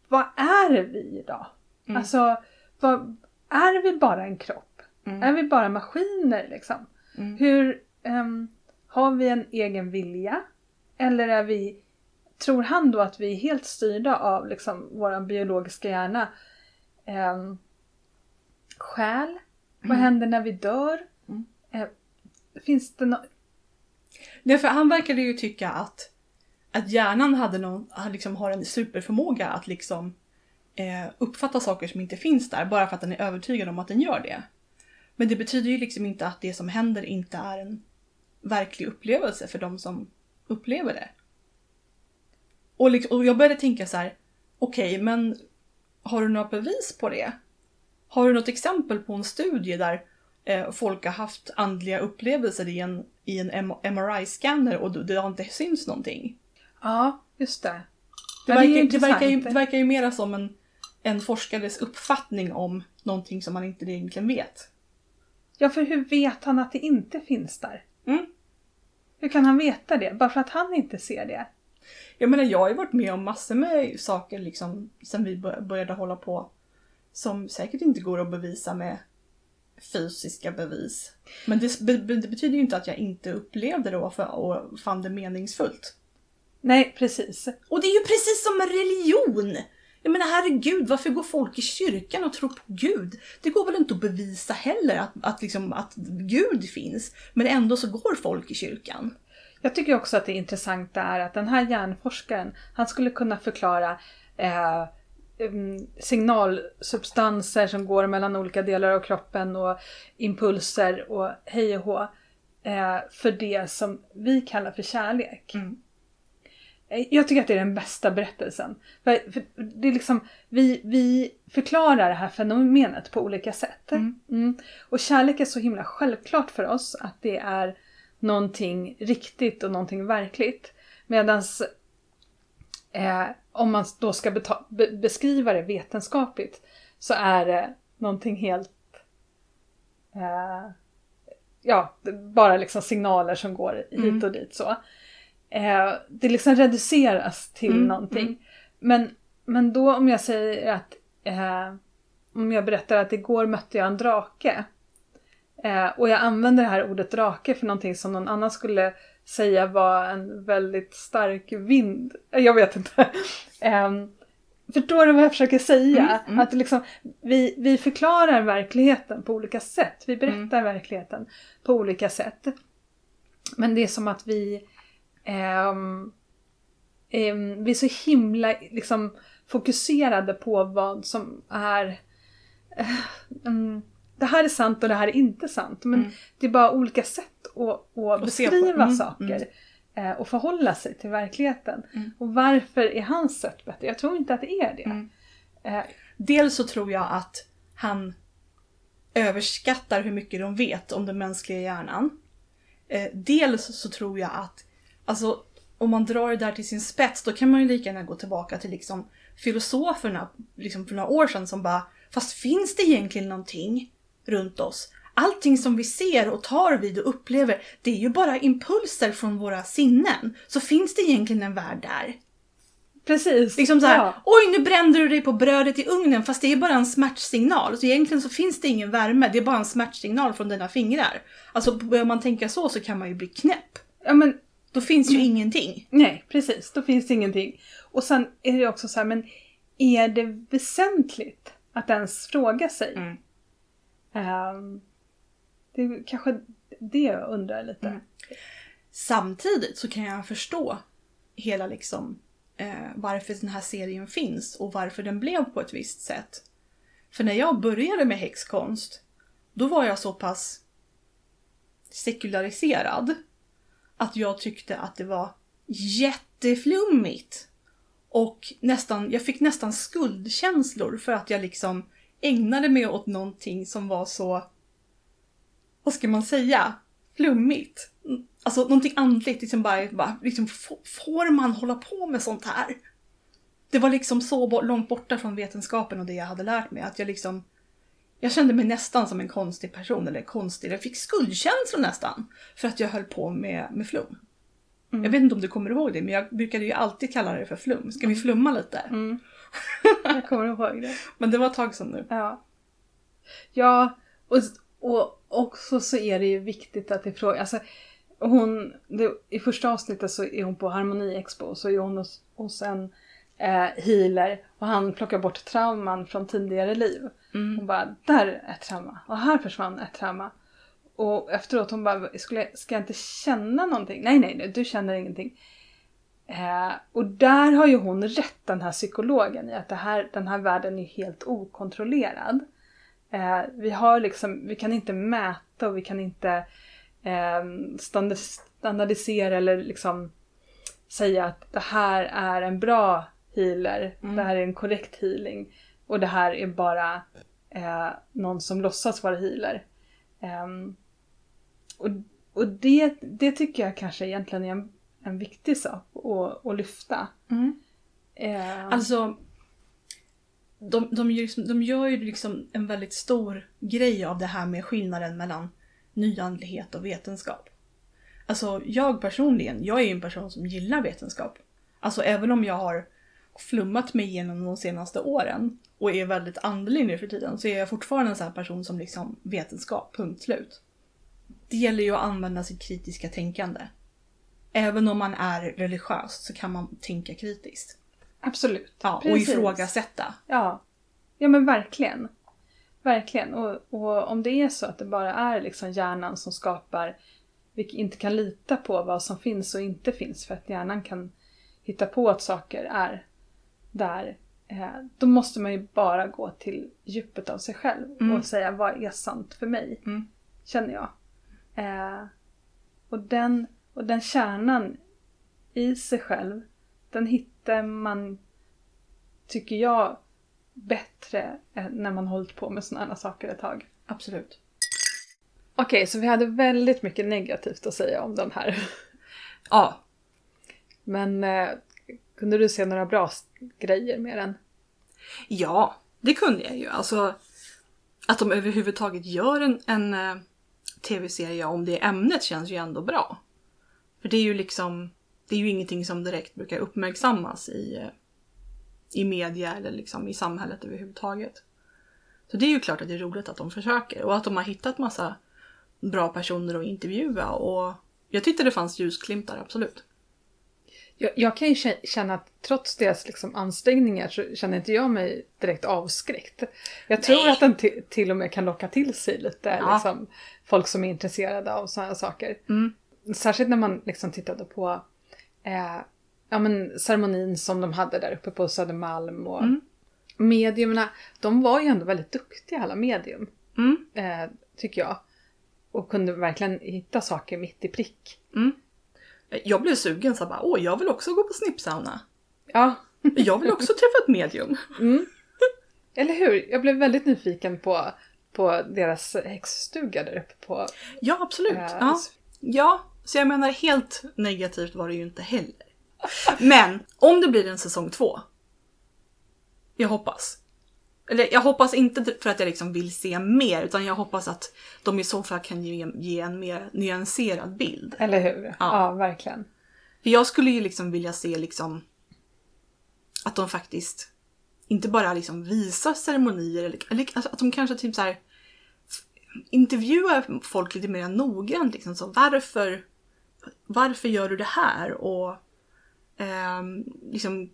A: vad är vi då?
B: Mm.
A: Alltså, vad, är vi bara en kropp?
B: Mm.
A: Är vi bara maskiner liksom?
B: Mm.
A: Hur, ehm, har vi en egen vilja? Eller är vi, tror han då att vi är helt styrda av liksom vår biologiska hjärna? Um, själ? Vad
B: Mm.
A: händer när vi dör? Eh, finns det no-
B: Nej, för han verkade ju tycka att, att hjärnan hade någon, liksom har en superförmåga att liksom eh, uppfatta saker som inte finns där bara för att den är övertygad om att den gör det. Men det betyder ju liksom inte att det som händer inte är en verklig upplevelse för de som upplever det. Och, liksom, och jag började tänka så här, okej, men har du några bevis på det? Har du något exempel på en studie där eh, folk har haft andliga upplevelser i en, i en MRI-scanner och det har inte syns någonting?
A: Ja, just det.
B: Det, verkar, det, verkar ju, det verkar ju mera som en, en forskares uppfattning om någonting som man inte egentligen vet.
A: Ja, för hur vet han att det inte finns där?
B: Mm.
A: Hur kan han veta det? Bara för att han inte ser det?
B: Jag menar, jag har ju varit med om massor med saker liksom sen vi bör- började hålla på som säkert inte går att bevisa med fysiska bevis. Men det, det betyder ju inte att jag inte upplevde det och, för, och fann det meningsfullt.
A: Nej, precis.
B: Och det är ju precis som med religion! Jag menar herregud, varför går folk i kyrkan och tror på Gud? Det går väl inte att bevisa heller att, att, liksom, att Gud finns. Men ändå så går folk i kyrkan.
A: Jag tycker också att det intressanta är att den här hjärnforskaren, han skulle kunna förklara eh, mm, signalsubstanser som går mellan olika delar av kroppen och impulser och hej och hå. Eh, för det som vi kallar för kärlek.
B: Mm.
A: Eh, Jag tycker att det är den bästa berättelsen. För, för det är liksom, vi, vi förklarar det här fenomenet på olika sätt.
B: Mm.
A: Mm. Och kärlek är så himla självklart för oss att det är någonting riktigt och någonting verkligt. Medan eh, om man då ska beta- be- beskriva det vetenskapligt så är det någonting helt... Eh, ja, bara liksom signaler som går hit
B: Mm.
A: och dit så. Eh, det liksom reduceras till
B: Mm,
A: någonting.
B: mm.
A: Men, men då om jag säger att eh, om jag berättar att igår mötte jag en drake. Eh, och jag använder det här ordet drake för någonting som någon annan skulle säga var en väldigt stark vind. Eh, Jag vet inte. Ehm, förstår du vad jag försöker säga?
B: Mm, mm.
A: Att liksom, vi, vi förklarar verkligheten på olika sätt. Vi berättar verkligheten på olika sätt. Men det är som att vi ehm, ehm, vi är så himla liksom, fokuserade på vad som är mm, det här är sant och det här är inte sant. Men
B: Mm.
A: det är bara olika sätt att, att beskriva
B: Mm,
A: saker. eh, Och förhålla sig till verkligheten.
B: Mm.
A: Och varför är hans sätt bättre? Jag tror inte att det är det.
B: Mm.
A: Eh,
B: Dels så tror jag att han överskattar hur mycket de vet om den mänskliga hjärnan. Eh, dels så tror jag att, alltså om man drar det där till sin spets då kan man ju lika gärna gå tillbaka till liksom filosoferna liksom för några år sedan som bara, fast finns det egentligen någonting runt oss? Allting som vi ser och tar vid och upplever, det är ju bara impulser från våra sinnen. Så finns det egentligen en värld där?
A: precis.
B: Liksom så här,
A: Ja.
B: oj nu brände du dig på brödet i ugnen fast det är bara en smärtsignal. Så egentligen så finns det ingen värme, det är bara en smärtsignal från dina fingrar. Alltså börjar man tänka så så kan man ju bli knäpp.
A: ja men
B: Då finns
A: Mm.
B: ju ingenting.
A: Nej, precis. Då finns det ingenting. Och sen är det också så här, men är det väsentligt att ens fråga sig?
B: Mm.
A: Ehm, det är kanske det jag undrar lite.
B: Mm. Samtidigt så kan jag förstå hela liksom eh, varför den här serien finns och varför den blev på ett visst sätt. För när jag började med häxkonst, då var jag så pass sekulariserad att jag tyckte att det var jätteflummigt. Och nästan, jag fick nästan skuldkänslor för att jag liksom ägnade mig åt någonting som var så, vad ska man säga, flummigt. Mm, alltså någonting andligt, liksom bara, bara liksom, får man hålla på med sånt här? Det var liksom så långt borta från vetenskapen och det jag hade lärt mig att jag liksom jag kände mig nästan som en konstig person, eller konstig, jag fick skuldkänslor nästan. För att jag höll på med, med flum.
A: Mm.
B: Jag vet inte om du kommer ihåg det, men jag brukade ju alltid kalla det för flum. Ska vi flumma lite?
A: Mm. Jag kommer ihåg det.
B: Men det var ett tag sedan nu.
A: Ja. Ja, och, och också så är det ju viktigt att ifråga... Alltså, hon, det, I första avsnittet så är hon på Harmoni Expo, så är hon hos, hos en eh, healer och han plockar bort trauman från tidigare liv.
B: Mm.
A: Hon bara, där är ett trauma och här försvann ett trauma. Och efteråt hon bara, skulle, ska jag inte känna någonting? Nej, nej, nej, du känner ingenting. Eh, och där har ju hon rätt, den här psykologen, i att det här, den här världen är helt okontrollerad. Eh, vi, har liksom, vi kan inte mäta och vi kan inte eh, standard- standardisera eller liksom säga att det här är en bra healer,
B: Mm.
A: det här är en korrekt healing och det här är bara eh, någon som låtsas vara healer. Ehm, och och det, det tycker jag kanske egentligen är en, en viktig sak att, att lyfta.
B: Mm.
A: Ehm,
B: Alltså, de, de, gör, liksom- de gör ju liksom en väldigt stor grej av det här med skillnaden mellan nyandlighet och vetenskap. Alltså jag personligen, jag är ju en person som gillar vetenskap. Alltså även om jag har flummat mig igenom de senaste åren och är väldigt andlig nu för tiden så är jag fortfarande en sån här person som liksom vetenskap, punkt slut. Det gäller ju att använda sitt kritiska tänkande. Även om man är religiös så kan man tänka kritiskt.
A: absolut.
B: Ja, och
A: Precis.
B: ifrågasätta.
A: Ja. ja, men verkligen. Verkligen. Och, och om det är så att det bara är liksom hjärnan som skapar, vi inte kan lita på vad som finns och inte finns för att hjärnan kan hitta på att saker är där. Eh, då måste man ju bara gå till djupet av sig själv
B: Mm.
A: och säga vad är sant för mig?
B: Mm.
A: Känner jag. Eh, och, den, och den kärnan i sig själv, den hittar man, tycker jag, bättre när man hållit på med sådana här saker ett tag.
B: Absolut.
A: Okej, så vi hade väldigt mycket negativt att säga om den här.
B: Ja.
A: Men eh, kunde du se några bra grejer med den?
B: Ja, det kunde jag ju. Alltså att de överhuvudtaget gör en, en, eh, tv-serie om det ämnet känns ju ändå bra. För det är ju liksom, det är ju ingenting som direkt brukar uppmärksammas i, eh, i media eller liksom i samhället överhuvudtaget. Så det är ju klart att det är roligt att de försöker och att de har hittat massa bra personer att intervjua och jag tyckte det fanns ljusglimtar, absolut.
A: Jag, jag kan ju kä- känna att trots deras liksom ansträngningar så känner inte jag mig direkt avskräckt. Jag tror
B: Nej.
A: att den ti- till och med kan locka till sig lite
B: Ja.
A: liksom, folk som är intresserade av sådana saker.
B: Mm.
A: Särskilt när man liksom tittade på eh, ja, men ceremonin som de hade där uppe på Södermalm. Och
B: Mm.
A: Mediumerna, de var ju ändå väldigt duktiga alla medium.
B: Mm.
A: Eh, tycker jag. Och kunde verkligen hitta saker mitt i prick.
B: Mm. Jag blev sugen så bara, åh jag vill också gå på snippsauna.
A: Ja,
B: Jag vill också träffa ett medium.
A: Mm. Eller hur? Jag blev väldigt nyfiken på, på deras häxstuga där uppe på...
B: Ja absolut.
A: eh,
B: Ja. ja, så jag menar helt negativt var det ju inte heller. Men om det blir en säsong två. Jag hoppas. Eller jag hoppas inte för att jag liksom vill se mer utan jag hoppas att de i så fall kan ge, ge en mer nyanserad bild.
A: Eller hur? Ja,
B: Ja.
A: verkligen.
B: För jag skulle ju liksom vilja se liksom att de faktiskt inte bara liksom visar ceremonier eller, eller alltså att de kanske typ så här intervjuar folk lite mer noggrant. Liksom, så varför, varför gör du det här? Och ehm, liksom,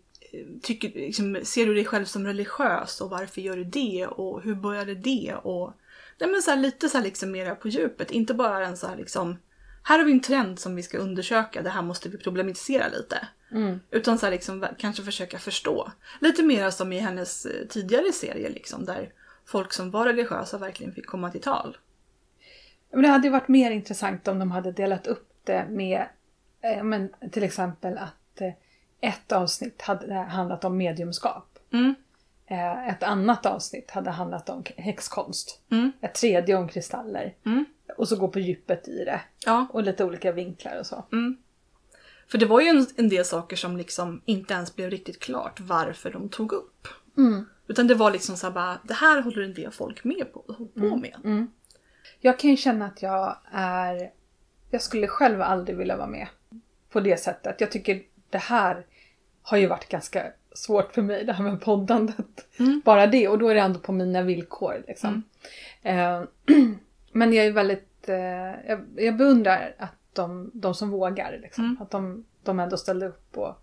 B: tycker, liksom, ser du dig själv som religiös och varför gör du det? Och hur började det? Och, nej, men så här, lite så här, liksom, mera på djupet. Inte bara en så här liksom här har vi en trend som vi ska undersöka, det här måste vi problematisera lite.
A: Mm.
B: Utan så här liksom, kanske försöka förstå. Lite mer som i hennes eh, tidigare serie liksom, där folk som var religiösa verkligen fick komma till tal.
A: Men det hade ju varit mer intressant om de hade delat upp det med eh, men, till exempel att eh, ett avsnitt hade handlat om mediumskap.
B: Mm,
A: Eh, ett annat avsnitt hade handlat om häxkonst.
B: mm,
A: Ett tredje om kristaller.
B: mm.
A: Och så gå på djupet i det.
B: Ja,
A: Och lite olika vinklar och så.
B: mm. För det var ju en, en del saker som liksom inte ens blev riktigt klart varför de tog upp.
A: Mm.
B: Utan det var liksom så här bara, det här håller en del folk med på, på med.
A: Mm. Jag kan ju känna att jag är... Jag skulle själv aldrig vilja vara med på det sättet. Jag tycker det här har ju varit ganska svårt för mig, det här med poddandet.
B: Mm.
A: Bara det, och då är det ändå på mina villkor. Liksom. Eh, men jag är väldigt... Eh, jag, jag beundrar att de, de som vågar, liksom.
B: Mm.
A: att de, de ändå ställde upp och,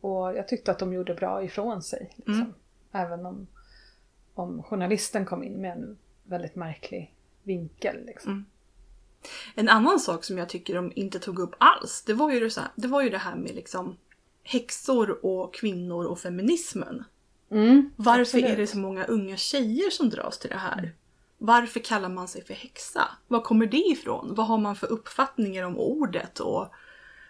A: och jag tyckte att de gjorde bra ifrån sig. Liksom.
B: Mm.
A: Även om, om journalisten kom in med en väldigt märklig vinkel. Liksom.
B: Mm. En annan sak som jag tycker de inte tog upp alls, det var ju det, så här, det, var ju det här med liksom häxor och kvinnor och feminismen.
A: Mm,
B: Varför
A: absolut.
B: är det så många unga tjejer som dras till det här? Varför kallar man sig för häxa? Var kommer det ifrån? Vad har man för uppfattningar om ordet? Och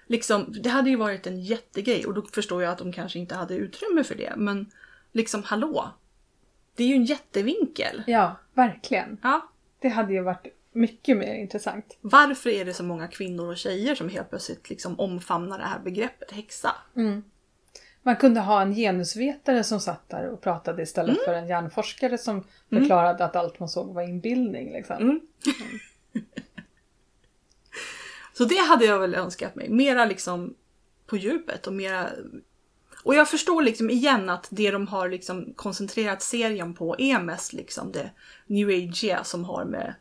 B: liksom, det hade ju varit en jättegrej och då förstår jag att de kanske inte hade utrymme för det. Men liksom hallå! Det är ju en jättevinkel.
A: Ja, verkligen.
B: Ja,
A: Det hade ju varit mycket mer intressant.
B: Varför är det så många kvinnor och tjejer som helt plötsligt liksom omfamnar det här begreppet häxa?
A: Mm. Man kunde ha en genusvetare som satt där och pratade istället för en hjärnforskare som förklarade att allt man såg var inbildning. Liksom.
B: Mm. Så det hade jag väl önskat mig. Mera liksom på djupet och mera... Och jag förstår liksom igen att det de har liksom koncentrerat serien på är mest liksom det new age som har med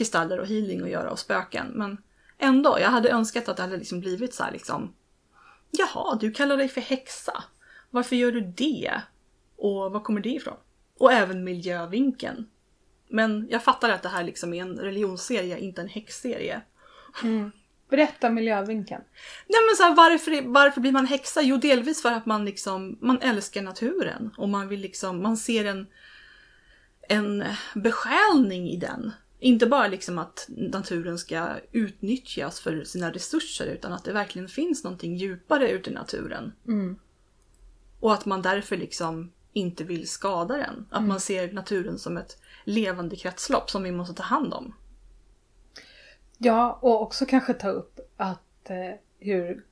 B: kristaller och healing att göra och spöken. Men ändå, jag hade önskat att det hade liksom blivit så här liksom Jaha, du kallar dig för häxa. Varför gör du det? Och var kommer det ifrån? Och även miljövinkeln. Men jag fattar att det här liksom är en religionsserie, inte en häxserie.
A: Berätta miljövinkeln.
B: Nej men så här, varför, varför blir man häxa? Jo delvis för att man liksom, man älskar naturen. Och man vill liksom, man ser en, en besjälning i den. Inte bara liksom att naturen ska utnyttjas för sina resurser utan att det verkligen finns någonting djupare ute i naturen.
A: Mm.
B: Och att man därför liksom inte vill skada den. Att man ser naturen som ett levande kretslopp som vi måste ta hand om.
A: Ja, och också kanske ta upp att eh, hur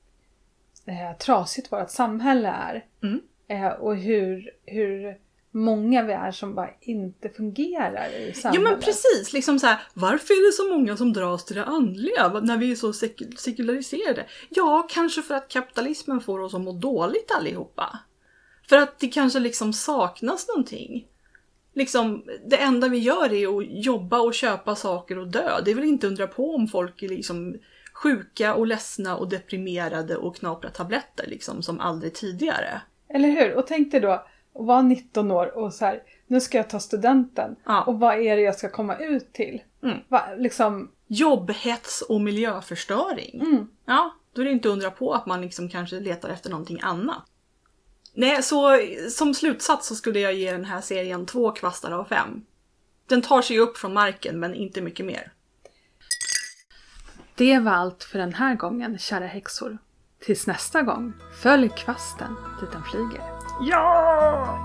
A: eh, trasigt vårt samhälle är.
B: Mm.
A: Eh, och hur, hur många vi är som bara inte fungerar i
B: Ja
A: samhället.
B: men precis, liksom så här, varför är det så många som dras till det andliga när vi är så sek- sekulariserade? Ja, kanske för att kapitalismen får oss att må dåligt allihopa. För att det kanske liksom saknas någonting. Liksom, det enda vi gör är att jobba och köpa saker och dö. Det är väl inte undra på om folk är liksom sjuka och ledsna och deprimerade och knaprar tabletter liksom som aldrig tidigare.
A: Eller hur? Och tänk dig då att vara 19 år och så här, nu ska jag ta studenten.
B: Ja.
A: Och vad är det jag ska komma ut till?
B: Mm.
A: Va, liksom,
B: Jobbhets och miljöförstöring.
A: mm.
B: Ja, då är det inte undra på att man liksom kanske letar efter någonting annat. Nej, så som slutsats så skulle jag ge den här serien två kvastar av fem. Den tar sig upp från marken men inte mycket mer.
A: Det var allt för den här gången, kära häxor. Tills nästa gång, följ kvasten dit den flyger.
B: 呀。